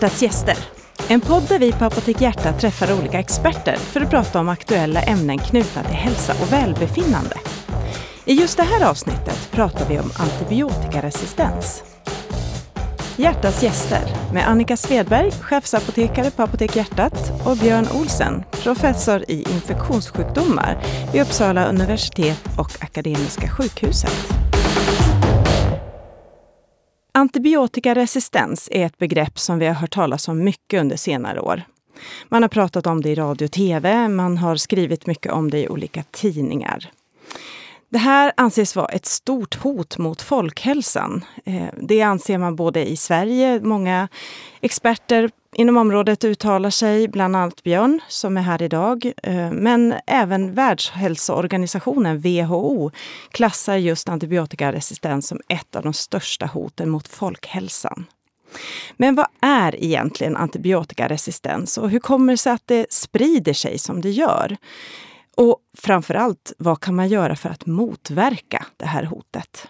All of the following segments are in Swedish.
Hjärtats gäster. En podd där vi på Apotek Hjärta träffar olika experter för att prata om aktuella ämnen knutna till hälsa och välbefinnande. I just det här avsnittet pratar vi om antibiotikaresistens. Hjärtats gäster med Annika Svedberg, chefsapotekare på Apotek Hjärtat och Björn Olsen, professor i infektionssjukdomar vid Uppsala universitet och Akademiska sjukhuset. Antibiotikaresistens är ett begrepp som vi har hört talas om mycket under senare år. Man har pratat om det i radio och tv, man har skrivit mycket om det i olika tidningar. Det här anses vara ett stort hot mot folkhälsan. Eh, det anser man både i Sverige, många experter inom området uttalar sig, bland annat Björn som är här idag. Eh, men även Världshälsoorganisationen, WHO, klassar just antibiotikaresistens som ett av de största hoten mot folkhälsan. Men vad är egentligen antibiotikaresistens och hur kommer det sig att det sprider sig som det gör? Och framför allt, vad kan man göra för att motverka det här hotet?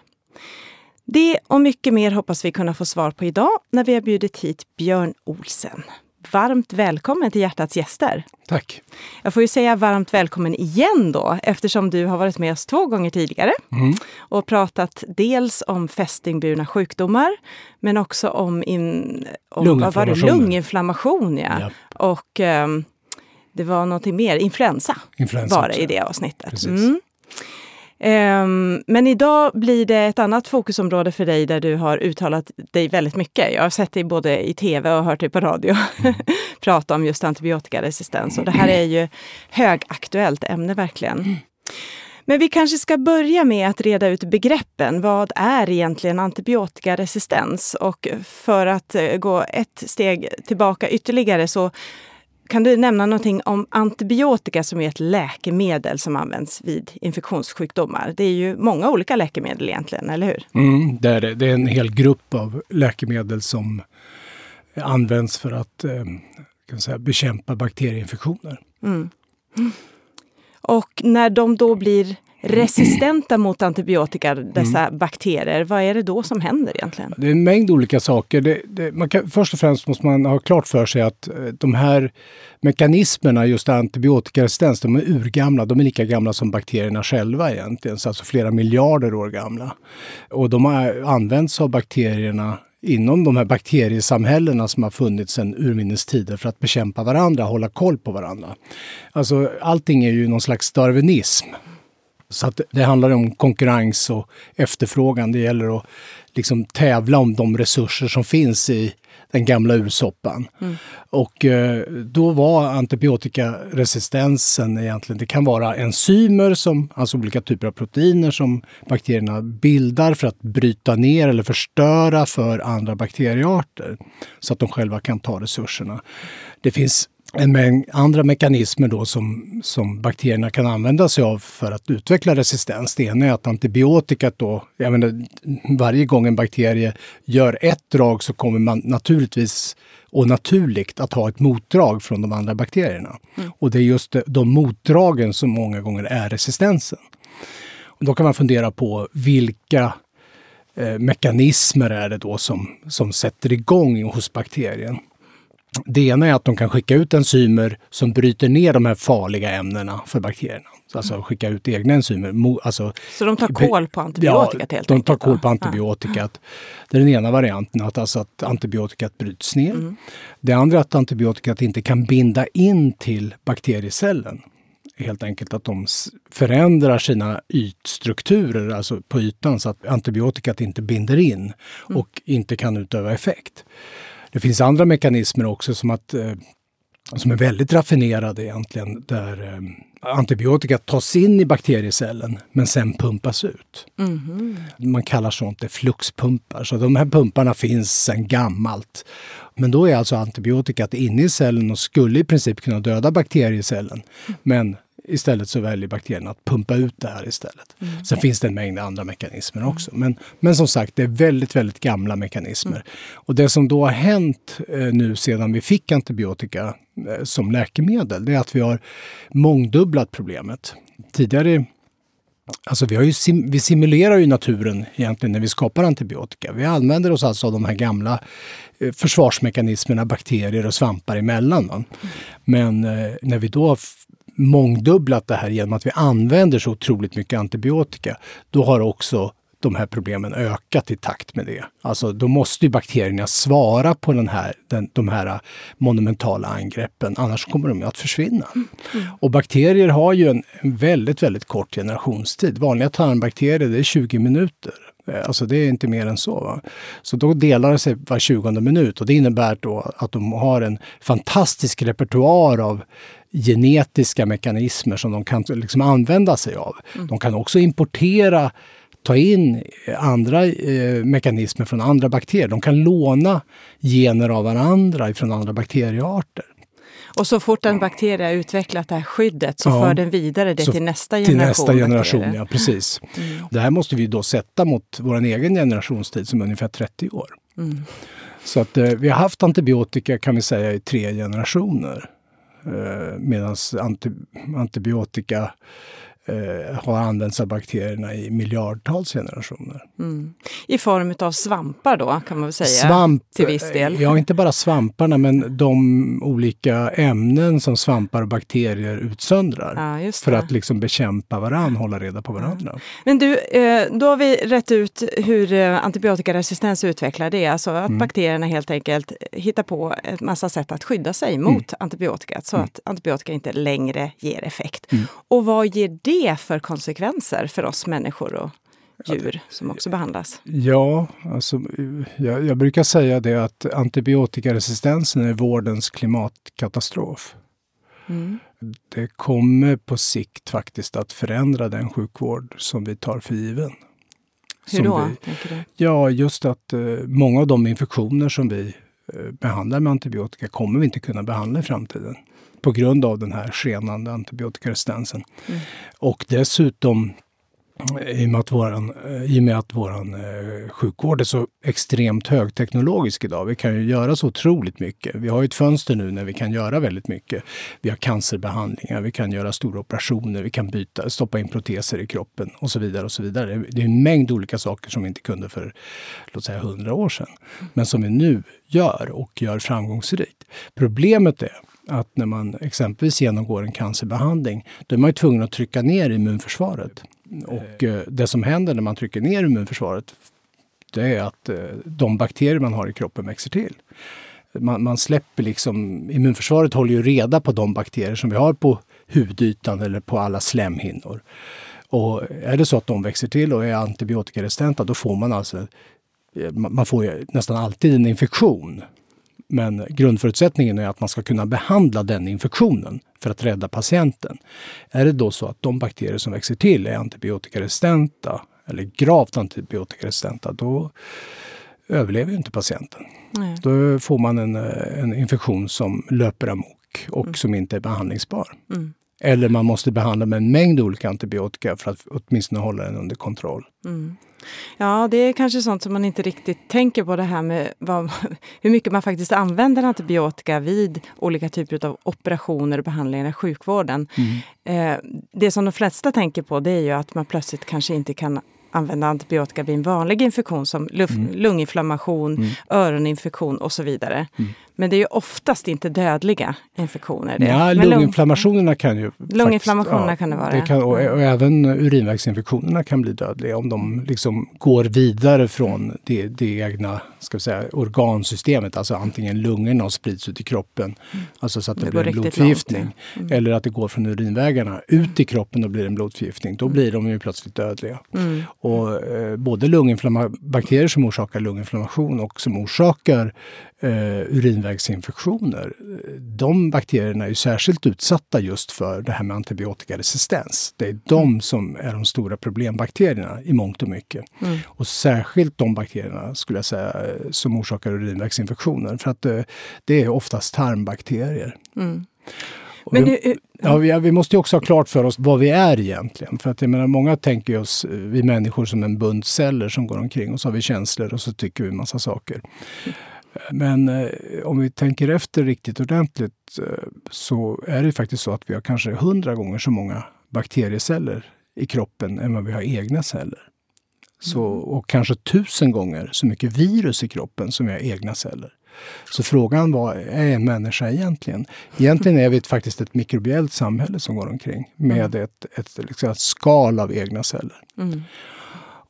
Det och mycket mer hoppas vi kunna få svar på idag när vi har bjudit hit Björn Olsen. Varmt välkommen till Hjärtats gäster. Tack. Jag får ju säga varmt välkommen igen då eftersom du har varit med oss två gånger tidigare mm. och pratat dels om fästingburna sjukdomar men också om, in, om lunginflammation. lunginflammation ja. ja. Och um, det var någonting mer, influensa, influensa var det i det avsnittet. Mm. Um, men idag blir det ett annat fokusområde för dig där du har uttalat dig väldigt mycket. Jag har sett dig både i tv och hört dig på radio mm. prata om just antibiotikaresistens. Och det här är ju högaktuellt ämne verkligen. Mm. Men vi kanske ska börja med att reda ut begreppen. Vad är egentligen antibiotikaresistens? Och för att eh, gå ett steg tillbaka ytterligare så kan du nämna någonting om antibiotika som är ett läkemedel som används vid infektionssjukdomar? Det är ju många olika läkemedel egentligen, eller hur? Mm, det är det. Det är en hel grupp av läkemedel som används för att eh, kan säga, bekämpa bakterieinfektioner. Mm. Och när de då blir resistenta mot antibiotika, dessa mm. bakterier. Vad är det då som händer egentligen? Det är en mängd olika saker. Det, det, man kan, först och främst måste man ha klart för sig att eh, de här mekanismerna, just antibiotikaresistens, de är urgamla. De är lika gamla som bakterierna själva egentligen, så alltså flera miljarder år gamla. Och de har använts av bakterierna inom de här bakteriesamhällena som har funnits sedan urminnes tider för att bekämpa varandra, hålla koll på varandra. Alltså allting är ju någon slags darwinism. Så att det handlar om konkurrens och efterfrågan. Det gäller att liksom tävla om de resurser som finns i den gamla ursoppan. Mm. Och eh, då var antibiotikaresistensen egentligen, det kan vara enzymer, som, alltså olika typer av proteiner som bakterierna bildar för att bryta ner eller förstöra för andra bakteriearter så att de själva kan ta resurserna. Det finns en mängd andra mekanismer då som, som bakterierna kan använda sig av för att utveckla resistens. Det ena är att antibiotikat då, jag menar, varje gång en bakterie gör ett drag så kommer man naturligtvis och naturligt att ha ett motdrag från de andra bakterierna. Mm. Och det är just de motdragen som många gånger är resistensen. Och då kan man fundera på vilka eh, mekanismer är det då som, som sätter igång hos bakterien. Det ena är att de kan skicka ut enzymer som bryter ner de här farliga ämnena för bakterierna. Alltså mm. skicka ut egna enzymer. Alltså, så de tar koll på antibiotikat ja, helt de enkelt? tar koll på antibiotikat. Ja. Det är den ena varianten, att, alltså att antibiotikat bryts ner. Mm. Det andra är att antibiotikat inte kan binda in till bakteriecellen. Helt enkelt att de förändrar sina ytstrukturer, alltså på ytan, så att antibiotikat inte binder in och mm. inte kan utöva effekt. Det finns andra mekanismer också som att eh, som är väldigt raffinerade egentligen, där eh, antibiotika tas in i bakteriecellen men sen pumpas ut. Mm. Man kallar sånt det fluxpumpar. Så de här pumparna finns sedan gammalt. Men då är alltså antibiotikat inne i cellen och skulle i princip kunna döda bakteriecellen. Men Istället så väljer bakterien att pumpa ut det här istället. Mm. Sen finns det en mängd andra mekanismer också. Men, men som sagt, det är väldigt, väldigt gamla mekanismer. Mm. Och det som då har hänt eh, nu sedan vi fick antibiotika eh, som läkemedel, det är att vi har mångdubblat problemet. Tidigare Alltså vi, har ju sim, vi simulerar ju naturen egentligen när vi skapar antibiotika. Vi använder oss alltså av de här gamla eh, försvarsmekanismerna bakterier och svampar emellan. Mm. Men eh, när vi då mångdubblat det här genom att vi använder så otroligt mycket antibiotika, då har också de här problemen ökat i takt med det. Alltså då måste ju bakterierna svara på den här, den, de här monumentala angreppen, annars kommer de att försvinna. Mm. Mm. Och bakterier har ju en, en, väldigt, väldigt kort generationstid. Vanliga tarmbakterier det är 20 minuter. Eh, alltså det är inte mer än så. Va? Så då delar det sig var 20 minut och det innebär då att de har en fantastisk repertoar av genetiska mekanismer som de kan liksom använda sig av. Mm. De kan också importera ta in andra eh, mekanismer från andra bakterier. De kan låna gener av varandra från andra bakteriearter. Och så fort en bakterie har utvecklat det här skyddet så ja, för den vidare det till nästa generation. Till nästa generation, ja precis. Mm. Det här måste vi då sätta mot vår egen generationstid som är ungefär 30 år. Mm. Så att eh, vi har haft antibiotika kan vi säga i tre generationer. Eh, Medan anti, antibiotika eh, har använts av bakterierna i miljardtals generationer. Mm. I form av svampar då, kan man väl säga? Svamp, till viss del. Ja, inte bara svamparna, men de olika ämnen som svampar och bakterier utsöndrar. Ja, för att liksom bekämpa varandra, hålla reda på varandra. Ja. Men du, eh, då har vi rätt ut hur eh, antibiotikaresistens utvecklar det. Alltså att mm. bakterierna helt enkelt hittar på en massa sätt att skydda sig mot mm. antibiotika, så mm. att antibiotika inte längre ger effekt. Mm. Och vad ger det det för konsekvenser för oss människor och djur som också behandlas? Ja, alltså, jag, jag brukar säga det att antibiotikaresistensen är vårdens klimatkatastrof. Mm. Det kommer på sikt faktiskt att förändra den sjukvård som vi tar för given. Hur då? Vi, ja, just att uh, många av de infektioner som vi uh, behandlar med antibiotika kommer vi inte kunna behandla i framtiden på grund av den här skenande antibiotikaresistensen. Mm. Och dessutom i och med att våran, i och med att våran eh, sjukvård är så extremt högteknologisk idag. Vi kan ju göra så otroligt mycket. Vi har ett fönster nu när vi kan göra väldigt mycket. Vi har cancerbehandlingar, vi kan göra stora operationer, vi kan byta, stoppa in proteser i kroppen och så vidare. och så vidare. Det är en mängd olika saker som vi inte kunde för låt säga hundra år sedan. Men som vi nu gör och gör framgångsrikt. Problemet är att när man exempelvis genomgår en cancerbehandling, då är man tvungen att trycka ner immunförsvaret. Och eh, det som händer när man trycker ner immunförsvaret, det är att eh, de bakterier man har i kroppen växer till. Man, man, släpper liksom, immunförsvaret håller ju reda på de bakterier som vi har på hudytan eller på alla slemhinnor. Och är det så att de växer till och är antibiotikaresistenta, då får man alltså eh, man får nästan alltid en infektion men grundförutsättningen är att man ska kunna behandla den infektionen för att rädda patienten. Är det då så att de bakterier som växer till är antibiotikaresistenta eller gravt antibiotikaresistenta, då överlever inte patienten. Nej. Då får man en, en infektion som löper amok och mm. som inte är behandlingsbar. Mm. Eller man måste behandla med en mängd olika antibiotika för att åtminstone hålla den under kontroll. Mm. Ja, det är kanske sånt som man inte riktigt tänker på det här med vad, hur mycket man faktiskt använder antibiotika vid olika typer av operationer och behandlingar i sjukvården. Mm. Eh, det som de flesta tänker på det är ju att man plötsligt kanske inte kan använda antibiotika vid en vanlig infektion som luft, mm. lunginflammation, mm. öroninfektion och så vidare. Mm. Men det är ju oftast inte dödliga infektioner. Det. Ja, lunginflammationerna kan ju... Lunginflammationerna ja, kan det vara. Det kan, och, och, även urinvägsinfektionerna kan bli dödliga om de liksom går vidare från det, det egna ska vi säga, organsystemet. Alltså antingen lungorna och sprids ut i kroppen, mm. alltså så att det, det blir en blodförgiftning. Mm. Eller att det går från urinvägarna ut i kroppen och blir en blodförgiftning. Då mm. blir de ju plötsligt dödliga. Mm. Och eh, både bakterier som orsakar lunginflammation och som orsakar eh, urinvägsinfektioner. De bakterierna är särskilt utsatta just för det här med antibiotikaresistens. Det är de mm. som är de stora problembakterierna i mångt och mycket. Mm. Och särskilt de bakterierna skulle jag säga som orsakar urinvägsinfektioner. För att eh, det är oftast tarmbakterier. Mm. Men, vi, ja, vi, vi, måste också ha klart för oss vad vi är egentligen. För att jag menar, många tänker oss, eh, vi människor, som en bunt celler som går omkring och så har vi känslor och så tycker vi massa saker. Men eh, om vi tänker efter riktigt ordentligt eh, så är det faktiskt så att vi har kanske hundra gånger så många bakterieceller i kroppen än vad vi har egna celler. Så, och kanske tusen gånger så mycket virus i kroppen som vi har egna celler. Så frågan var, är en människa egentligen? Egentligen är vi ett, faktiskt ett mikrobiellt samhälle som går omkring med mm. ett, ett, liksom ett skal av egna celler. Mm.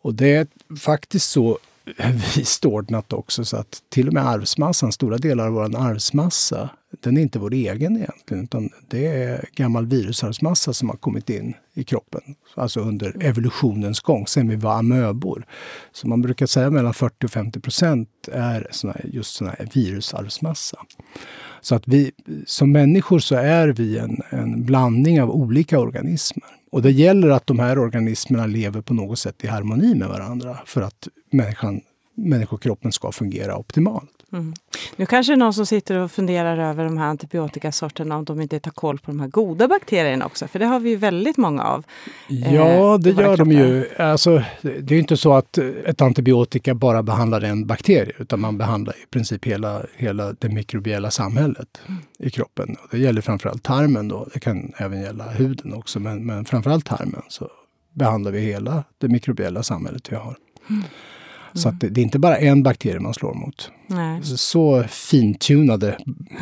Och det är faktiskt så vist ordnat också så att till och med arvsmassan, stora delar av vår arvsmassa, den är inte vår egen egentligen. Utan det är gammal virusarvsmassa som har kommit in i kroppen. Alltså under evolutionens gång, sen vi var amöbor. Så man brukar säga mellan 40 och 50 procent är såna, just sån här virusarvsmassa. Så att vi som människor så är vi en, en blandning av olika organismer. Och det gäller att de här organismerna lever på något sätt i harmoni med varandra för att människan, människokroppen ska fungera optimalt. Mm. Nu kanske det är någon som sitter och funderar över de här antibiotikasorterna om de inte tar koll på de här goda bakterierna också, för det har vi ju väldigt många av. Eh, ja, det gör de ju. Alltså, det är inte så att ett antibiotika bara behandlar en bakterie, utan man behandlar i princip hela, hela det mikrobiella samhället mm. i kroppen. Och det gäller framförallt tarmen då. Det kan även gälla huden också, men, men framförallt tarmen så behandlar vi hela det mikrobiella samhället vi har. Mm. Så att det, det, är inte bara en bakterie man slår mot. Nej. Så fintunade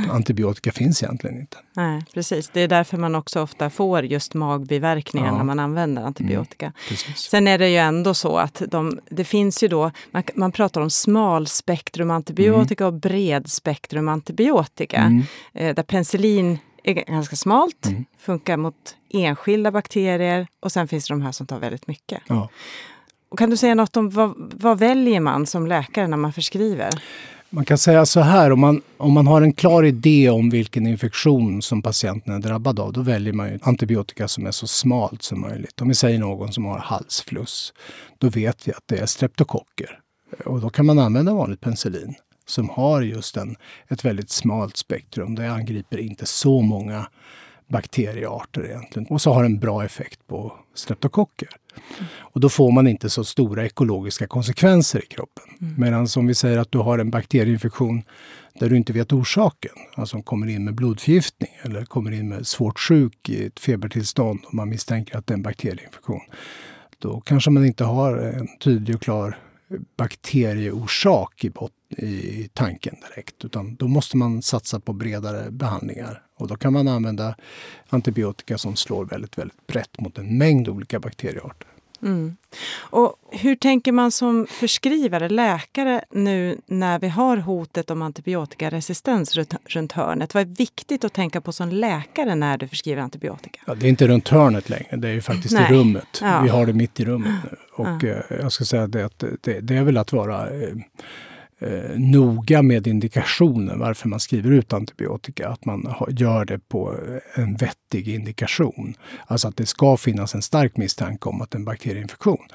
antibiotika finns egentligen inte. Nej, precis. Det är därför man också ofta får just magbiverkningar ja. när man använder antibiotika. Mm, Sen är det ju ändå så att de, det finns ju då, man, man pratar om smalspektrum antibiotika mm. och bredspektrum antibiotika. Mm. Eh, där penicillin är ganska smalt, mm. funkar mot enskilda bakterier och sen finns det de här som tar väldigt mycket. Ja. Och kan du säga något om vad, vad väljer man som läkare när man förskriver? Man kan säga så här, om man, om man har en klar idé om vilken infektion som patienten är drabbad av, då väljer man ju antibiotika som är så smalt som möjligt. Om vi säger någon som har halsfluss, då vet vi att det är streptokocker. Och då kan man använda vanligt penicillin som har just en, ett väldigt smalt spektrum. Det angriper inte så många bakteriearter egentligen. Och så har en bra effekt på streptokocker. Och då får man inte så stora ekologiska konsekvenser i kroppen. Mm. Medan om vi säger att du har en bakterieinfektion där du inte vet orsaken, alltså kommer in med blodförgiftning eller kommer in med svårt sjuk i ett febertillstånd och man misstänker att det är en bakterieinfektion. Då kanske man inte har en tydlig och klar bakterieorsak i, bot, i tanken direkt. Utan då måste man satsa på bredare behandlingar. Och då kan man använda antibiotika som slår väldigt, väldigt brett mot en mängd olika bakteriearter. Mm. Och hur tänker man som förskrivare, läkare, nu när vi har hotet om antibiotikaresistens runt, runt hörnet? Vad är viktigt att tänka på som läkare när du förskriver antibiotika? Ja, det är inte runt hörnet längre, det är ju faktiskt Nej. i rummet. Ja. Vi har det mitt i rummet nu. Och ja. Eh, jag ska säga det att det, det är väl att vara eh, noga med indikationen varför man skriver ut antibiotika. Att man ha, gör det på en vettig indikation. Alltså att det ska finnas en stark misstanke om att en bakterieinfektion.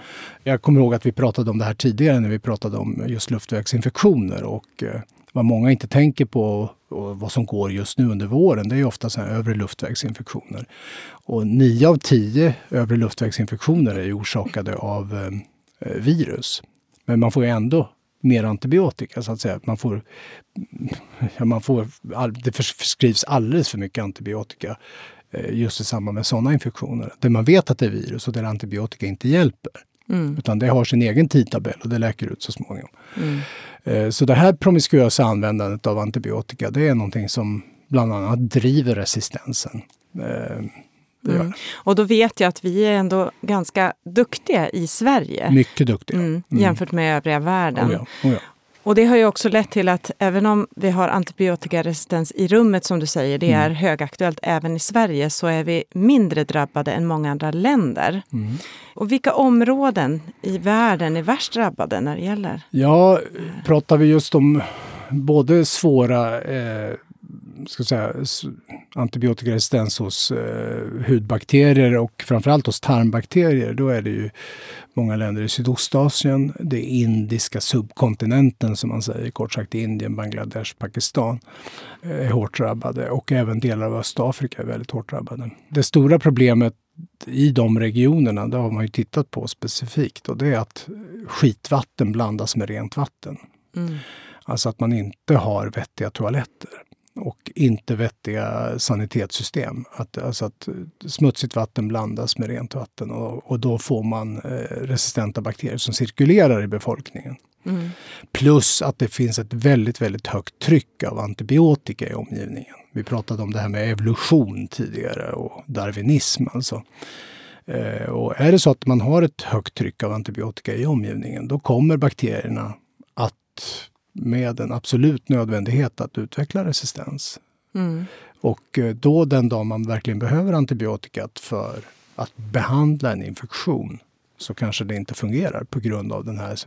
Jag kommer ihåg att vi pratade om det här tidigare när vi pratade om just luftvägsinfektioner och eh, vad många inte tänker på och vad som går just nu under våren, det är ju ofta så här övre luftvägsinfektioner. Och nio av tio övre luftvägsinfektioner är orsakade av eh, eh, virus. Men man får ju ändå mer antibiotika så att säga. Man får, ja, man får, det förskrivs alldeles för mycket antibiotika eh, just i samband med sådana infektioner. Där man vet att det är virus och där antibiotika inte hjälper. Mm. Utan det har sin egen tidtabell och det läker ut så småningom. Mm. Eh, så det här promiskuösa användandet av antibiotika, det är någonting som bland annat driver resistensen. Mm. Och då vet jag att vi är ändå ganska duktiga i Sverige. Mycket duktiga. Mm, mm. jämfört med övriga världen. Oh ja, oh ja. Och det har ju också lett till att även om vi har antibiotikaresistens i rummet som du säger, det är mm. högaktuellt även i Sverige, så är vi mindre drabbade än många andra länder. Mm. Och vilka områden i världen är värst drabbade när det gäller? Ja, pratar vi just om både svåra eh, ska säga, antibiotikaresistens hos eh, hudbakterier och framförallt hos tarmbakterier, då är det ju många länder i Sydostasien, det indiska subkontinenten som man säger, kort sagt Indien, Bangladesh, Pakistan eh, är hårt drabbade och även delar av Östafrika är väldigt hårt drabbade. Det stora problemet i de regionerna, det har man ju tittat på specifikt och det är att skitvatten blandas med rent vatten. Mm. Alltså att man inte har vettiga toaletter. Inte vettiga sanitetssystem. Att, alltså att smutsigt vatten blandas med rent vatten och, och då får man eh, resistenta bakterier som cirkulerar i befolkningen. Mm. Plus att det finns ett väldigt, väldigt högt tryck av antibiotika i omgivningen. Vi pratade om det här med evolution tidigare och darwinism alltså. Eh, och är det så att man har ett högt tryck av antibiotika i omgivningen, då kommer bakterierna att med en absolut nödvändighet att utveckla resistens. Mm. Och eh, då den dag man verkligen behöver antibiotikat för att behandla en infektion så kanske det inte fungerar på grund av den här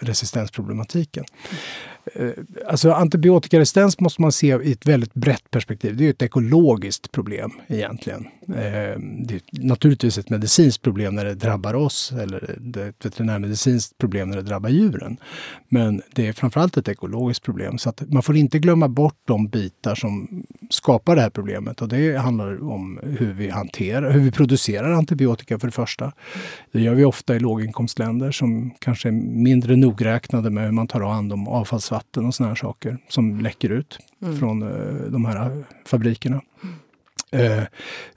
resistensproblematiken. Eh, alltså antibiotikaresistens måste man se i ett väldigt brett perspektiv. Det är ett ekologiskt problem egentligen. Eh, det är naturligtvis ett medicinskt problem när det drabbar oss eller ett veterinärmedicinskt problem när det drabbar djuren. Men det är framförallt ett ekologiskt problem så att man får inte glömma bort de bitar som skapar det här problemet och det handlar om hur vi hanterar, hur vi producerar antibiotika för det första. Det gör vi ofta i låginkomstländer som kanske är mindre nogräknade med hur man tar hand om avfallsvatten och såna här saker som läcker ut mm. från uh, de här fabrikerna. Uh,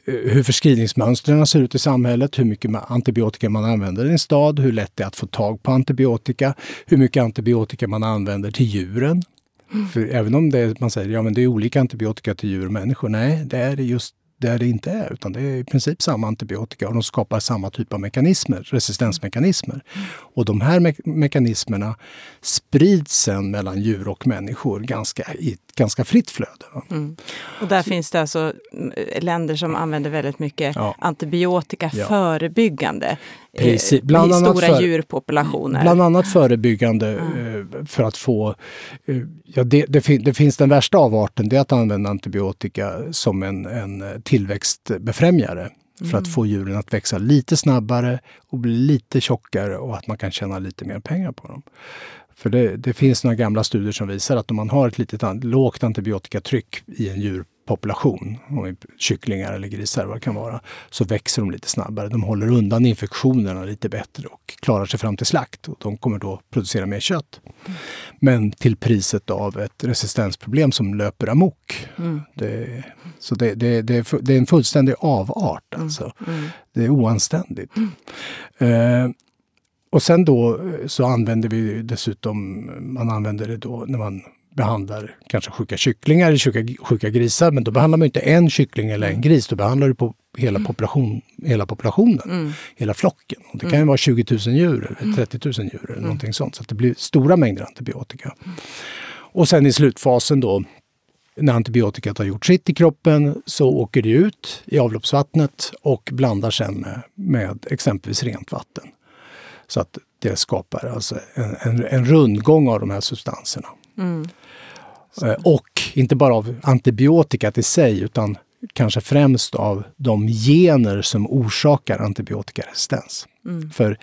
hur förskrivningsmönstren ser ut i samhället, hur mycket antibiotika man använder i en stad, hur lätt det är att få tag på antibiotika, hur mycket antibiotika man använder till djuren. Mm. För även om det man säger ja, det är olika antibiotika till djur och människor, nej, det är just där det inte är, utan det är i princip samma antibiotika och de skapar samma typ av mekanismer, resistensmekanismer. Och de här me mekanismerna sprids sen mellan djur och människor ganska, i ett ganska fritt flöde. Mm. Och där Så, finns det alltså mm, länder som använder väldigt mycket ja. antibiotika ja. förebyggande Precis. Eh, Bland i stora för, djurpopulationer. Bland annat förebyggande mm. för att få... Eh, ja, det, det, fin, det, finns den värsta avarten, det är att använda antibiotika som en, en tillväxtbefrämjare. Mm. För att mm. få djuren att växa lite snabbare och bli lite tjockare och att man kan tjäna lite mer pengar på dem. För det, det finns några gamla studier som visar att om man har ett litet lågt antibiotikatryck i en djur population, om kycklingar eller grisar vad det kan vara, så växer de lite snabbare. De håller undan infektionerna lite bättre och klarar sig fram till slakt. Och de kommer då producera mer kött. Men till priset av ett resistensproblem som löper amok. Mm. Det, så det, det, det, är en fullständig avart mm. alltså. Mm. Det är oanständigt. Eh, och sen då så använder vi dessutom, man använder det då när man behandlar kanske sjuka kycklingar eller sjuka, sjuka grisar. Men då behandlar man inte en kyckling eller en gris, då behandlar du på hela, mm. population, hela populationen, mm. hela flocken. Och det kan ju mm. vara 20 000 djur eller 30 000 djur eller mm. någonting sånt. Så det blir stora mängder antibiotika. Och sen i slutfasen då, när antibiotikat har gjort sitt i kroppen så åker det ut i avloppsvattnet och blandar sen med, med exempelvis rent vatten. Så att det skapar alltså en, en, en rundgång av de här substanserna. Mm. Eh, och inte bara av antibiotikat i sig utan kanske främst av de gener som orsakar antibiotikaresistens. Mm. För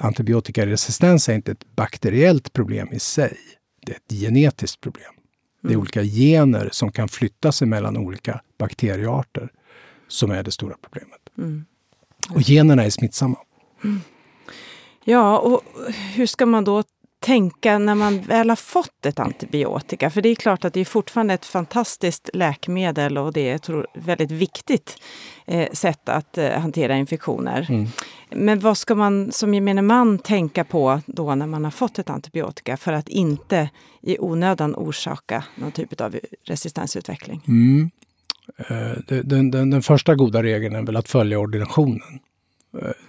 antibiotikaresistens är inte ett bakteriellt problem i sig. Det är ett genetiskt problem. Mm. Det är mm. olika gener som kan flytta sig mellan olika bakteriearter som är det stora problemet. Mm. Och generna är smittsamma. Mm. Ja, och hur ska man då tänka när man väl har fått ett antibiotika? För det är klart att det är fortfarande ett fantastiskt läkemedel och det är ett väldigt viktigt eh, sätt att eh, hantera infektioner. Mm. Men vad ska man som gemene man tänka på då när man har fått ett antibiotika för att inte i onödan orsaka någon typ av resistensutveckling? Mm. Eh, den, den, den, första goda regeln är väl att följa ordinationen.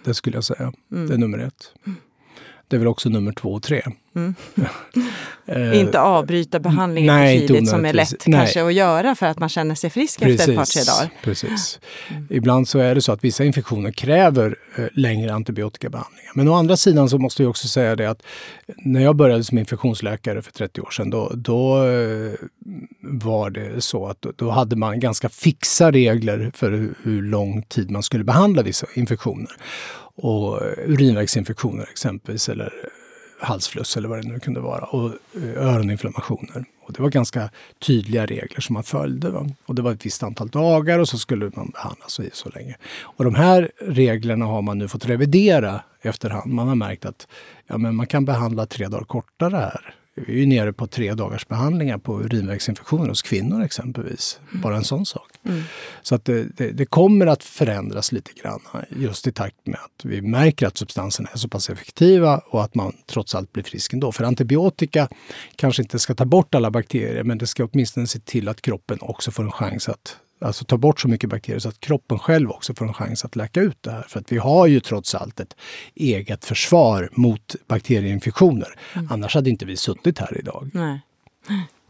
Det skulle jag säga. Mm. Det är nummer ett. Det är väl också nummer två och tre. Mm. uh, inte avbryta behandlingen nej, för tidigt som är lätt nej. kanske att göra för att man känner sig frisk precis, efter ett par, tre dagar. Precis. Mm. Ibland så är det så att vissa infektioner kräver uh, längre antibiotikabehandlingar. Men å andra sidan så måste jag också säga det att när jag började som infektionsläkare för 30 år sedan då, då uh, var det så att då hade man ganska fixa regler för hur, hur lång tid man skulle behandla vissa infektioner och urinvägsinfektioner exempelvis eller eh, halsfluss eller vad det nu kunde vara och eh, öroninflammationer. Och det var ganska tydliga regler som man följde. Va? Och det var ett visst antal dagar och så skulle man behandlas i så länge. Och de här reglerna har man nu fått revidera efterhand. Man har märkt att ja, men man kan behandla tre dagar kortare här vi är ju nere på tre dagars behandlingar på urinvägsinfektioner hos kvinnor exempelvis. Mm. Bara en sån sak. Mm. Så att det, det, det, kommer att förändras lite grann just i takt med att vi märker att substanserna är så pass effektiva och att man trots allt blir frisk ändå. För antibiotika kanske inte ska ta bort alla bakterier men det ska åtminstone se till att kroppen också får en chans att alltså ta bort så mycket bakterier så att kroppen själv också får en chans att läka ut det här. För att vi har ju trots allt ett eget försvar mot bakterieinfektioner. Mm. Annars hade inte vi suttit här idag. Nej.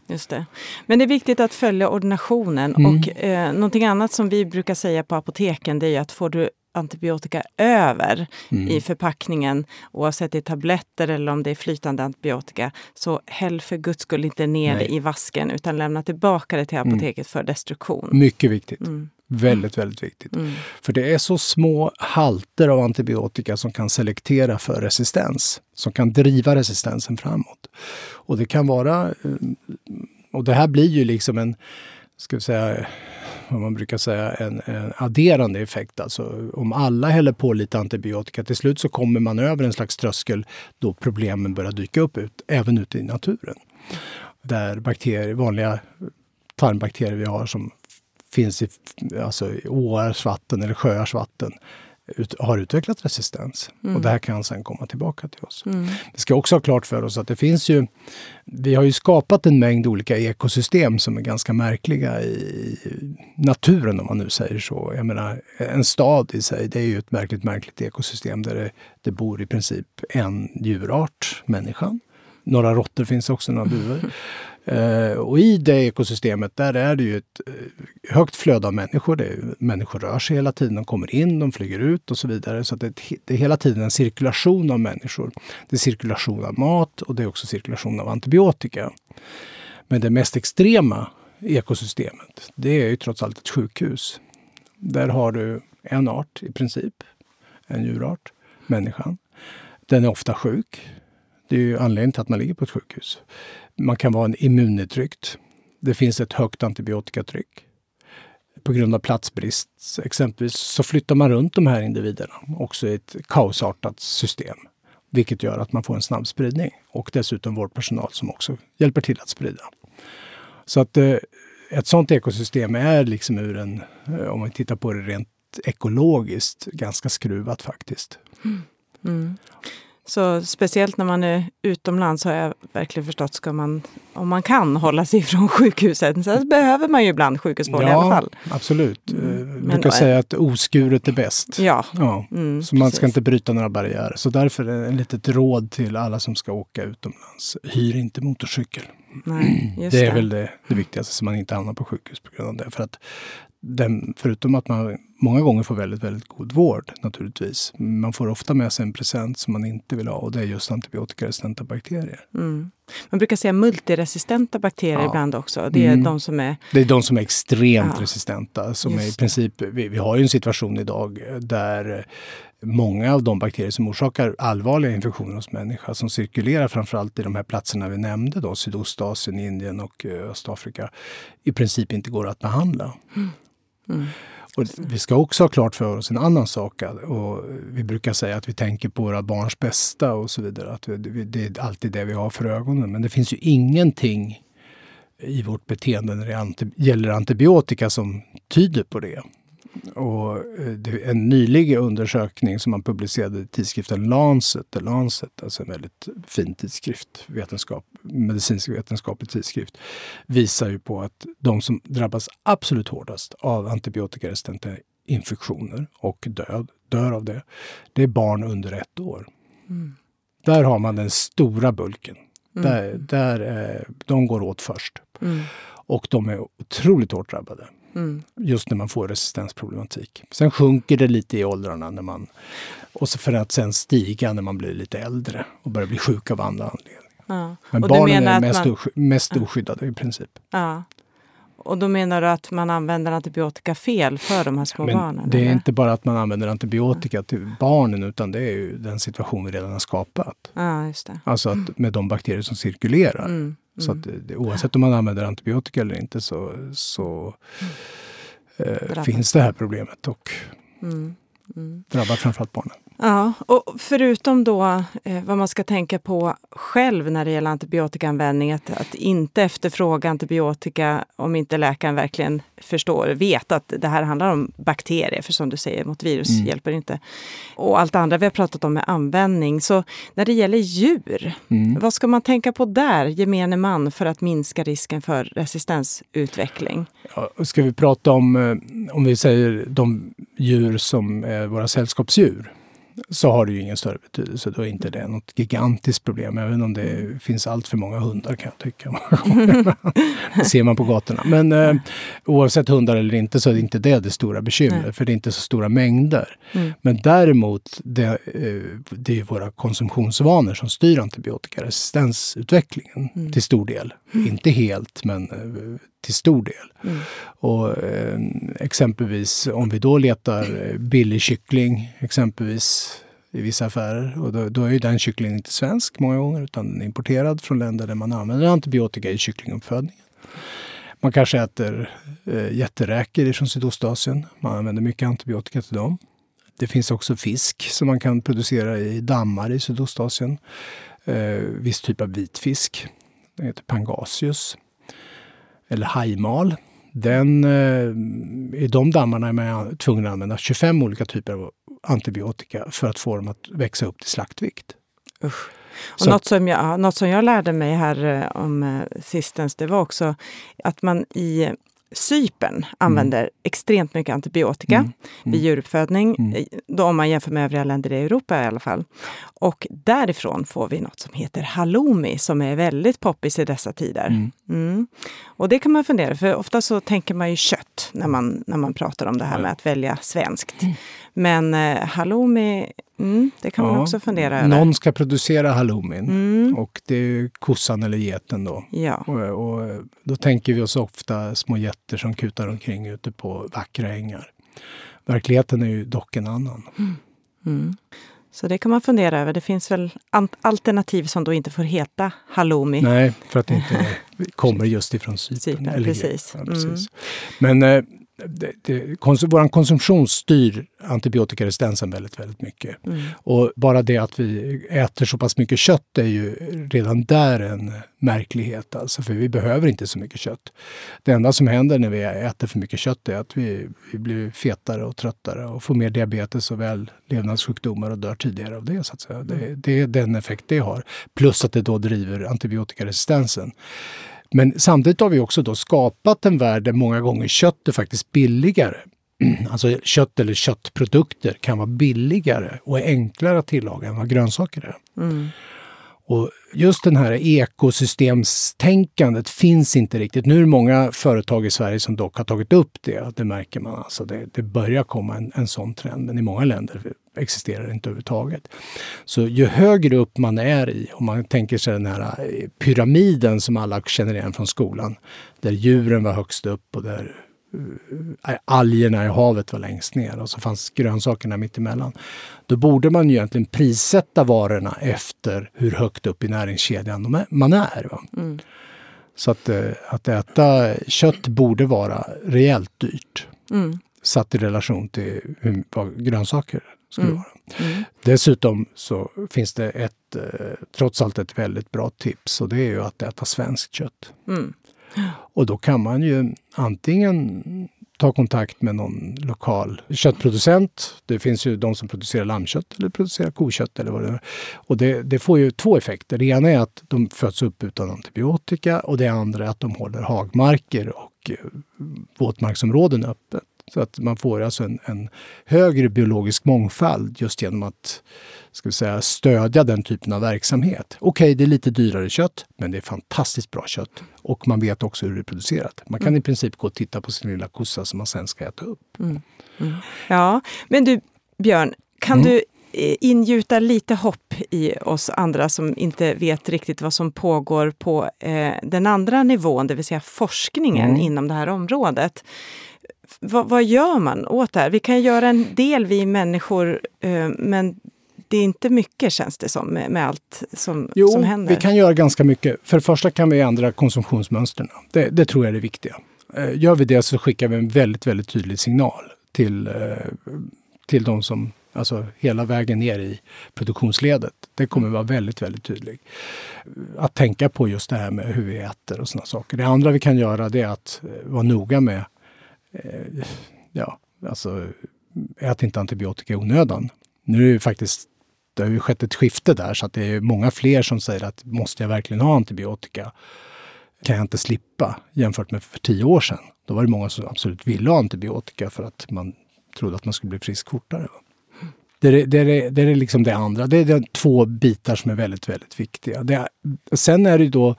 Just det. Men det är viktigt att följa ordinationen. Mm. Och eh, någonting annat som vi brukar säga på apoteken det är att får du antibiotika över mm. i förpackningen, oavsett i tabletter eller om det är flytande antibiotika, så häll för guds skull inte ner Nej. det i vasken utan lämna tillbaka det till mm. apoteket mm. för destruktion. Mycket viktigt. Mm. Väldigt, väldigt viktigt. Mm. För det är så små halter av antibiotika som kan selektera för resistens, som kan driva resistensen framåt. Och det kan vara... Eh, och det här blir ju liksom en, ska vi säga, vad man brukar säga, en, en adderande effekt. Alltså om alla häller på lite antibiotika, till slut så kommer man över en slags tröskel då problemen börjar dyka upp, ut, även ute i naturen. Där bakterier, vanliga tarmbakterier vi har som finns i alltså, åars vatten eller sjöars vatten ut, har utvecklat resistens. Mm. Och det här kan sen komma tillbaka till oss. Mm. Vi ska också ha klart för oss att det finns ju... Vi har ju skapat en mängd olika ekosystem som är ganska märkliga i naturen om man nu säger så. Jag menar, en stad i sig, det är ju ett märkligt, märkligt ekosystem där det, det bor i princip en djurart, människan. Några råttor finns också, några duvor. Eh, och i det ekosystemet där är det ju ett eh, högt flöde av människor. Det är, människor rör sig hela tiden, de kommer in, de flyger ut och så vidare. Så det, det, är hela tiden en cirkulation av människor. Det är cirkulation av mat och det är också cirkulation av antibiotika. Men det mest extrema ekosystemet, det är ju trots allt ett sjukhus. Där har du en art i princip, en djurart, människan. Den är ofta sjuk. Det är ju anledningen till att man ligger på ett sjukhus. Man kan vara immunnedtryckt. Det finns ett högt antibiotikatryck. På grund av platsbrist exempelvis så flyttar man runt de här individerna också i ett kaosartat system. Vilket gör att man får en snabb spridning och dessutom vårdpersonal som också hjälper till att sprida. Så att eh, ett sådant ekosystem är liksom ur en, eh, om man tittar på det rent ekologiskt, ganska skruvat faktiskt. Mm. Mm. Så speciellt när man är utomlands har jag verkligen förstått, ska man, om man kan hålla sig från sjukhuset, så behöver man ju ibland sjukhusvård ja, i alla fall. absolut. Mm. Jag brukar säga att oskuret är bäst. Ja. ja. Mm, så man precis. ska inte bryta några barriärer. Så därför ett litet råd till alla som ska åka utomlands. Hyr inte motorcykel. Nej, det är det. väl det, det viktigaste, så man inte hamnar på sjukhus på grund av det. För att den, förutom att man många gånger får väldigt, väldigt god vård naturligtvis. Man får ofta med sig en present som man inte vill ha och det är just antibiotikaresistenta bakterier. Mm. Man brukar säga multiresistenta bakterier ja. ibland också. Det är mm. de som är... Det är de som är extremt ja. resistenta. Som är i princip, vi, vi har ju en situation idag där många av de bakterier som orsakar allvarliga infektioner hos människa som cirkulerar framförallt i de här platserna vi nämnde, då, Sydostasien, Indien och eh, Östafrika, i princip inte går att behandla. Mm. Mm. Och vi ska också ha klart för oss en annan sak. Och vi brukar säga att vi tänker på våra barns bästa och så vidare. Att det är alltid det vi har för ögonen. Men det finns ju ingenting i vårt beteende när det gäller antibiotika som tyder på det. Och eh, en nylig undersökning som man publicerade i tidskriften Lancet, Lancet, alltså en väldigt fin tidskrift, vetenskap, medicinsk vetenskaplig tidskrift, visar ju på att de som drabbas absolut hårdast av antibiotikaresistenta infektioner och död, dör av det, det är barn under ett år. Mm. Där har man den stora bulken. Mm. Där, där, eh, de går åt först. Mm. Och de är otroligt hårt drabbade. Mm. Just när man får resistensproblematik. Sen sjunker det lite i åldrarna när man, och så för att sen stiga när man blir lite äldre och börjar bli sjuk av andra anledningar. Ja. Men barnen är mest, man... mest oskyddade i princip. Ja. Och då menar du att man använder antibiotika fel för de här små Men barnen? Det är eller? inte bara att man använder antibiotika till barnen utan det är ju den situation vi redan har skapat. Ja, just det. Alltså att med de bakterier som cirkulerar. Mm. Så att mm. det, oavsett om man använder antibiotika eller inte så, så eh, finns det här problemet och mm. Mm. drabbar framförallt barnen. Ja, och förutom då eh, vad man ska tänka på själv när det gäller antibiotikaanvändning, att, att inte efterfråga antibiotika om inte läkaren verkligen förstår, vet att det här handlar om bakterier, för som du säger, mot virus mm. hjälper inte. Och allt andra vi har pratat om med användning. Så när det gäller djur, mm. vad ska man tänka på där, gemene man, för att minska risken för resistensutveckling? Ja, ska vi prata om, eh, om vi säger de djur som är våra sällskapsdjur? Så har det ju ingen större betydelse. Då är inte det något gigantiskt problem. Även om det finns allt för många hundar kan jag tycka. det ser man på gatorna. Men eh, oavsett hundar eller inte så är det inte det det stora bekymret. För det är inte så stora mängder. Mm. Men däremot, det, eh, det är våra konsumtionsvanor som styr antibiotikaresistensutvecklingen mm. till stor del. Mm. Inte helt, men eh, till stor del. Mm. Och, eh, exempelvis om vi då letar eh, billig kyckling, exempelvis i vissa affärer. Och då, då är ju den kycklingen inte svensk många gånger utan den är importerad från länder där man använder antibiotika i kycklinguppfödningen. Man kanske äter eh, jätteräkor från Sydostasien. Man använder mycket antibiotika till dem. Det finns också fisk som man kan producera i dammar i Sydostasien. Eh, viss typ av vitfisk. Den heter pangasius eller hajmal. Den, eh, I de dammarna är man tvungen att använda 25 olika typer av antibiotika för att få dem att växa upp till slaktvikt. Usch. Och något, som jag, något som jag lärde mig här eh, om eh, sistens, det var också att man i Cypern använder mm. extremt mycket antibiotika mm. Mm. vid djuruppfödning, mm. då om man jämför med övriga länder i Europa i alla fall. Och därifrån får vi något som heter halloumi som är väldigt poppis i dessa tider. Mm. mm. Och det kan man fundera för ofta så tänker man ju kött när man, när man pratar om det här med att välja svenskt. Men eh, halloumi, mm, det kan ja, man också fundera över. Någon ska producera halloumin mm. och det är kossan eller geten då. Ja. Och, och, då tänker vi oss ofta små getter som kutar omkring ute på vackra ängar. Verkligheten är ju dock en annan. Mm. mm. Så det kan man fundera över. Det finns väl alternativ som då inte får heta halloumi? Nej, för att det inte kommer just ifrån Cypern. Cypern precis. Ja, precis. Mm. Men eh, det, det, konsum, vår konsumtion styr antibiotikaresistensen väldigt, väldigt mycket. Mm. Och bara det att vi äter så pass mycket kött är ju redan där en märklighet. Alltså, för vi behöver inte så mycket kött. Det enda som händer när vi äter för mycket kött är att vi, vi blir fetare och tröttare och får mer diabetes och väl levnadssjukdomar och dör tidigare av det. Så att säga. Det, mm. det är den effekt det har. Plus att det då driver antibiotikaresistensen. Men samtidigt har vi också då skapat en värld där många gånger kött är faktiskt billigare. Alltså kött eller köttprodukter kan vara billigare och enklare att tillaga än vad grönsaker är. Mm. Och just det här ekosystemstänkandet finns inte riktigt. Nu är det många företag i Sverige som dock har tagit upp det. Det märker man. Alltså det, det börjar komma en, en sån trend, men i många länder existerar inte överhuvudtaget. Så ju högre upp man är i, om man tänker sig den här eh, pyramiden som alla känner igen från skolan, där djuren var högst upp och där äh, algerna i havet var längst ner och så fanns grönsakerna mittemellan. Då borde man ju egentligen prissätta varorna efter hur högt upp i näringskedjan man är. Mm. Så att, att äta kött borde vara rejält dyrt. Mm. Satt i relation till hur, vad grönsaker skulle mm. vara. Mm. Dessutom så finns det ett, eh, trots allt ett väldigt bra tips och det är ju att äta svenskt kött. Mm. Och då kan man ju antingen ta kontakt med någon lokal köttproducent. Det finns ju de som producerar lammkött eller producerar kokött eller vad det är. Och det, det, får ju två effekter. Det ena är att de föds upp utan antibiotika och det andra är att de håller hagmarker och eh, våtmarksområden öppet. Så att man får alltså en, en, högre biologisk mångfald just genom att ska vi säga, stödja den typen av verksamhet. Okej, okay, det är lite dyrare kött, men det är fantastiskt bra kött. Och man vet också hur det är producerat. Man kan mm. i princip gå och titta på sin lilla kossa som man sen ska äta upp. Mm. Mm. Ja, men du Björn, kan mm. du eh, ingjuta lite hopp i oss andra som inte vet riktigt vad som pågår på eh, den andra nivån, det vill säga forskningen mm. inom det här området vad, vad, gör man åt det här? Vi kan göra en del, vi människor, eh, men det är inte mycket känns det som med, med allt som, jo, som händer. vi kan göra ganska mycket. För det första kan vi ändra konsumtionsmönstren. Det, det tror jag är det viktiga. Eh, gör vi det så skickar vi en väldigt, väldigt tydlig signal till, eh, till de som Alltså hela vägen ner i produktionsledet. Det kommer vara väldigt, väldigt tydligt. Att tänka på just det här med hur vi äter och sådana saker. Det andra vi kan göra det är att vara noga med, eh, ja, alltså ät inte antibiotika i onödan. Nu är det faktiskt det har ju skett ett skifte där så att det är många fler som säger att måste jag verkligen ha antibiotika? Kan jag inte slippa? Jämfört med för tio år sedan. Då var det många som absolut ville ha antibiotika för att man trodde att man skulle bli frisk fortare. Det är det, är, det, är liksom det andra. Det är de två bitar som är väldigt, väldigt viktiga. Det, sen är det då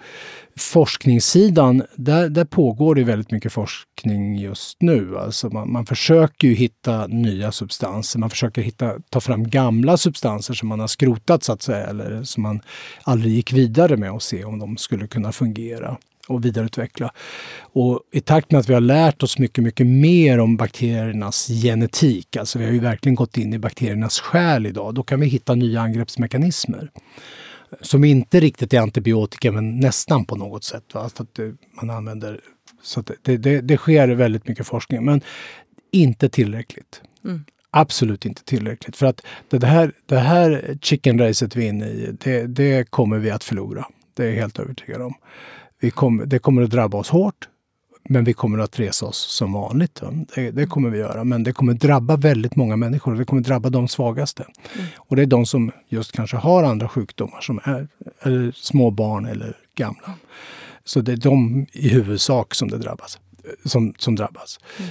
forskningssidan. Där, där pågår det väldigt mycket forskning just nu. Alltså man, man försöker ju hitta nya substanser. Man försöker hitta, ta fram gamla substanser som man har skrotat så att säga. Eller som man aldrig gick vidare med och se om de skulle kunna fungera och vidareutveckla. Och I takt med att vi har lärt oss mycket, mycket mer om bakteriernas genetik, alltså vi har ju verkligen gått in i bakteriernas själ idag, då kan vi hitta nya angreppsmekanismer. Som inte riktigt är antibiotika, men nästan på något sätt. Va? Så att man använder, så det, det, det, sker väldigt mycket forskning, men inte tillräckligt. Mm. Absolut inte tillräckligt. För att det här, det här chicken racet vi är inne i, det, det kommer vi att förlora. Det är jag helt övertygad om. Vi kom, det kommer att drabba oss hårt, men vi kommer att resa oss som vanligt. Det, det, kommer vi göra. Men det kommer drabba väldigt många människor. Det kommer drabba de svagaste. Mm. Och det är de som just kanske har andra sjukdomar, som är eller små barn eller gamla. Så det är de i huvudsak som det drabbas. Som, som drabbas. Mm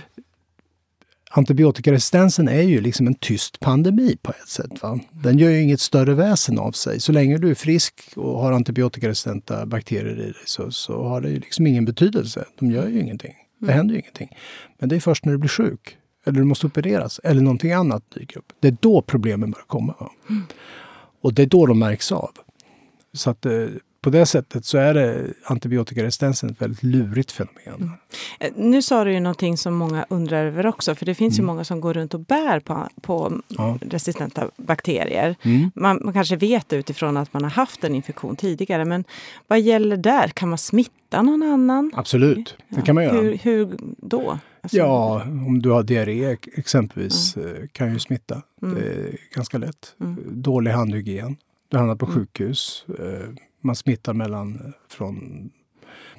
antibiotikaresistensen är ju liksom en tyst pandemi på ett sätt. Va? Den gör ju inget större väsen av sig. Så länge du är frisk och har antibiotikaresistenta bakterier i dig så, så har det ju liksom ingen betydelse. De gör ju ingenting. Det mm. händer ju ingenting. Men det är först när du blir sjuk, eller du måste opereras, eller någonting annat dyker upp. Det är då problemen börjar komma. Mm. Och det är då de märks av. Så att eh, på det sättet så är det antibiotikaresistensen ett väldigt lurigt fenomen. Mm. Eh, nu sa du ju någonting som många undrar över också, för det finns mm. ju många som går runt och bär på, på ja. resistenta bakterier. Mm. Man, man, kanske vet det utifrån att man har haft en infektion tidigare, men vad gäller där? Kan man smitta någon annan? Absolut, det kan man göra. Hur, hur då? Alltså, ja, om du har diarré exempelvis mm. kan ju smitta. Mm. Det är ganska lätt. Mm. Dålig handhygien. Du hamnar på sjukhus. Eh, man smittar mellan från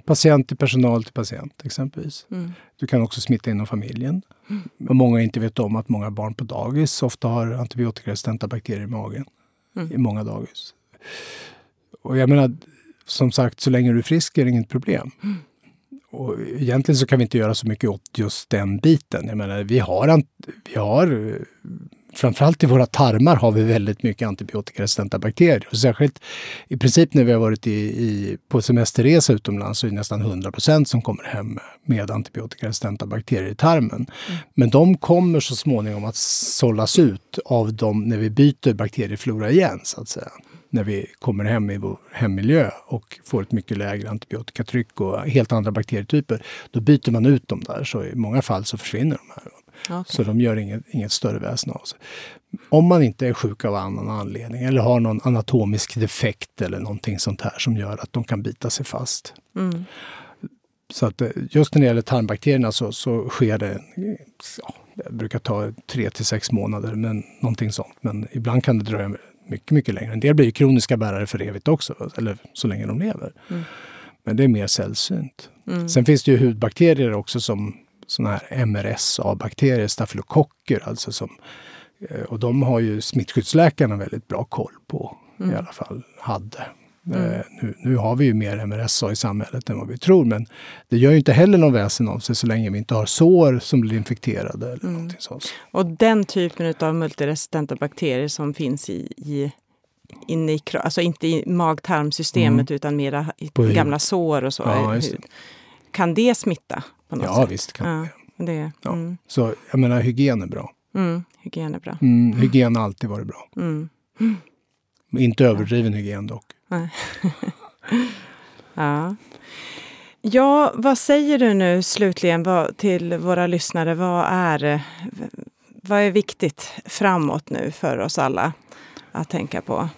patient till personal till patient exempelvis. Mm. Du kan också smitta inom familjen. Mm. många inte vet om att många barn på dagis ofta har antibiotikaresistenta bakterier i magen. Mm. I många dagis. Och jag menar, som sagt, så länge du är frisk är det inget problem. Mm. Och egentligen så kan vi inte göra så mycket åt just den biten. Jag menar, vi har, vi har framförallt i våra tarmar har vi väldigt mycket antibiotikaresistenta bakterier. Och särskilt i princip när vi har varit i, i, på semesterresa utomlands så är det nästan 100% som kommer hem med antibiotikaresistenta bakterier i tarmen. Mm. Men de kommer så småningom att sållas ut av dem när vi byter bakterieflora igen, så att säga när vi kommer hem i vår hemmiljö och får ett mycket lägre antibiotikatryck och helt andra bakterietyper. Då byter man ut dem där, så i många fall så försvinner de här. Okay. Så de gör inget, inget större väsen av sig. Om man inte är sjuk av annan anledning eller har någon anatomisk defekt eller någonting sånt här som gör att de kan bita sig fast. Mm. Så att eh, just när det gäller tarmbakterierna så, så sker det, ja, det brukar ta tre till sex månader, men någonting sånt. Men ibland kan det dröja mycket, mycket längre. En del blir kroniska bärare för evigt också, eller så länge de lever. Mm. Men det är mer sällsynt. Mm. Sen finns det ju hudbakterier också som sådana här MRSA-bakterier, stafylokocker alltså. Som, eh, och de har ju smittskyddsläkarna väldigt bra koll på, mm. i alla fall hade. Mm. Eh, nu, nu, har vi ju mer MRSA i samhället än vad vi tror, men det gör ju inte heller någon väsen av sig så länge vi inte har sår som blir infekterade. Eller mm. sånt. Och den typen av multiresistenta bakterier som finns i, i inne i, alltså inte i mag-tarmsystemet mm. utan mera i gamla sår och så. Ja, kan det smitta? På något ja, sätt? visst kan ja, det. Ja. Mm. Så jag menar, hygien är bra. Mm, hygien är bra. Mm, hygien har alltid varit bra. Mm. Inte överdriven ja. hygien dock. ja. ja, vad säger du nu slutligen vad, till våra lyssnare? Vad är, vad är viktigt framåt nu för oss alla att tänka på?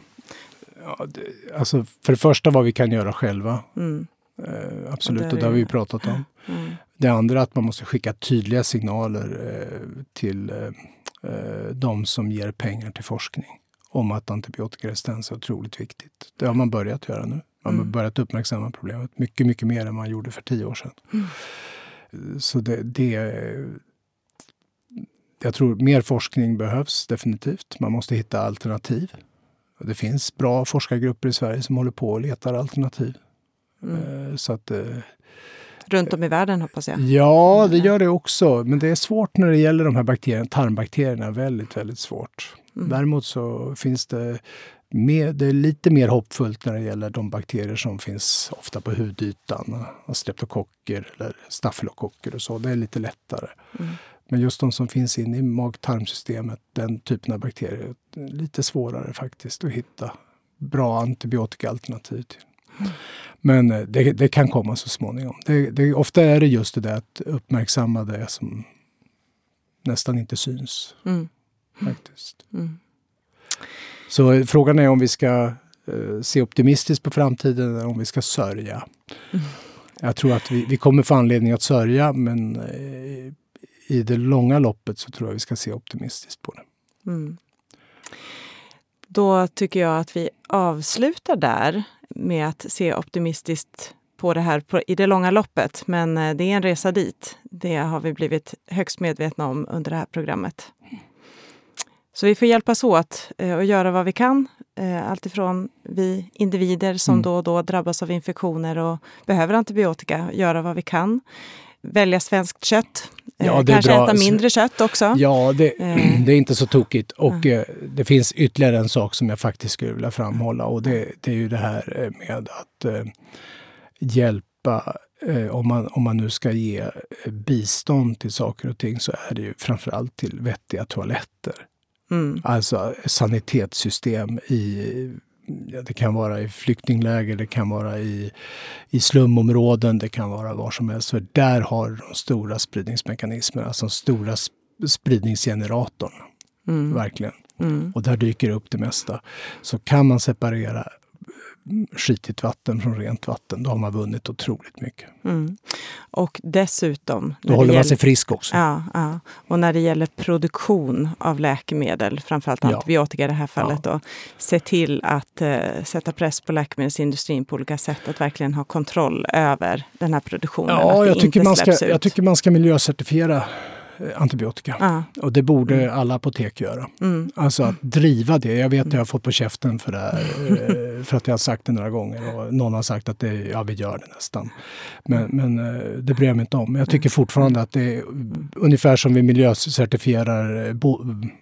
Ja, det, alltså för det första vad vi kan göra själva. Mm. Eh, absolut, och det, har vi ju pratat om. Mm. Det andra är att man måste skicka tydliga signaler eh, till, eh, eh, de som ger pengar till forskning om att antibiotikaresistens är otroligt viktigt. Det har man börjat göra nu. Man har mm. börjat uppmärksamma problemet mycket, mycket mer än man gjorde för tio år sedan. Mm. Så det, det, jag tror mer forskning behövs definitivt. Man måste hitta alternativ. Det finns bra forskargrupper i Sverige som håller på och letar alternativ. Mm. Så att, Runt om i världen hoppas jag? Ja, det gör det också. Men det är svårt när det gäller de här bakterierna. Tarmbakterierna väldigt, väldigt svårt. Mm. Däremot så finns det, mer, det är lite mer hoppfullt när det gäller de bakterier som finns ofta på hudytan. Streptokocker eller stafylokocker och så. Det är lite lättare. Mm. Men just de som finns inne i mag-tarmsystemet, den typen av bakterier, är lite svårare faktiskt att hitta bra antibiotikaalternativ till. Men eh, det, det, kan komma så småningom. Det, det, ofta är det just det där att uppmärksamma det som nästan inte syns. Mm. Faktiskt. Mm. Så eh, frågan är om vi ska uh, se optimistiskt på framtiden eller om vi ska sörja. Mm. Jag tror att vi, vi kommer få anledning att sörja men uh, i det långa loppet så tror jag vi ska se optimistiskt på det. Mm. Då tycker jag att vi avslutar där med att se optimistiskt på det här i det långa loppet. Men eh, det är en resa dit. Det har vi blivit högst medvetna om under det här programmet. Så vi får hjälpas åt och eh, göra vad vi kan. Eh, alltifrån vi individer som mm. då och då drabbas av infektioner och behöver antibiotika, göra vad vi kan. Välja svenskt kött. Ja, Kanske äta mindre kött också. Ja, det, det, är inte så tokigt. Och mm. det finns ytterligare en sak som jag faktiskt skulle vilja framhålla och det, det är ju det här med att eh, hjälpa eh, om, man, om man nu ska ge bistånd till saker och ting så är det ju framförallt till vettiga toaletter. Mm. Alltså sanitetssystem i Ja, det kan vara i flyktingläger, det kan vara i, i slumområden, det kan vara var som helst. För där har de stora spridningsmekanismerna, alltså den stora spridningsgeneratorn. Mm. Verkligen. Mm. Och där dyker upp det mesta. Så kan man separera skitigt vatten från rent vatten, då har man vunnit otroligt mycket. Mm. Och dessutom... Då håller man sig frisk också. Ja, ja, Och när det gäller produktion av läkemedel, framförallt antibiotika i det här fallet, ja. då, se till att uh, sätta press på läkemedelsindustrin på olika sätt, att verkligen ha kontroll över den här produktionen. Ja, jag tycker, man ska, jag tycker man ska miljöcertifiera Eh, antibiotika. Ah. Och det borde mm. alla apotek göra. Mm. Alltså att driva det. Jag vet att jag har fått på käften för det här, eh, för att jag har sagt det några gånger. Och någon har sagt att det, ja, vi gör det nästan. Men, men eh, det bryr jag mig inte om. Jag tycker fortfarande att det är ungefär som vi miljöcertifierar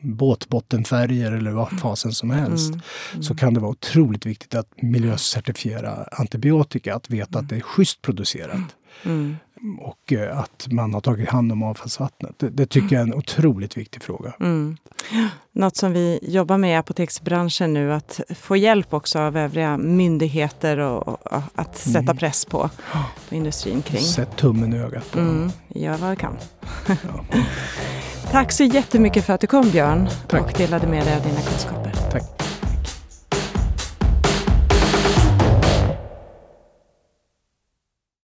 båtbottenfärger eller vad fasen som helst. Mm. Mm. Så kan det vara otroligt viktigt att miljöcertifiera antibiotika. Att veta att det är schysst producerat. Mm och eh, att man har tagit hand om avfallsvattnet. Det, det tycker jag är en otroligt viktig fråga. Mm. Något som vi jobbar med i apoteksbranschen nu, att få hjälp också av övriga myndigheter och, och att sätta mm. press på, på industrin kring. Sätt tummen i ögat på mm. Gör vad vi kan. Ja. Tack så jättemycket för att du kom Björn Tack. och delade med dig av dina kunskaper.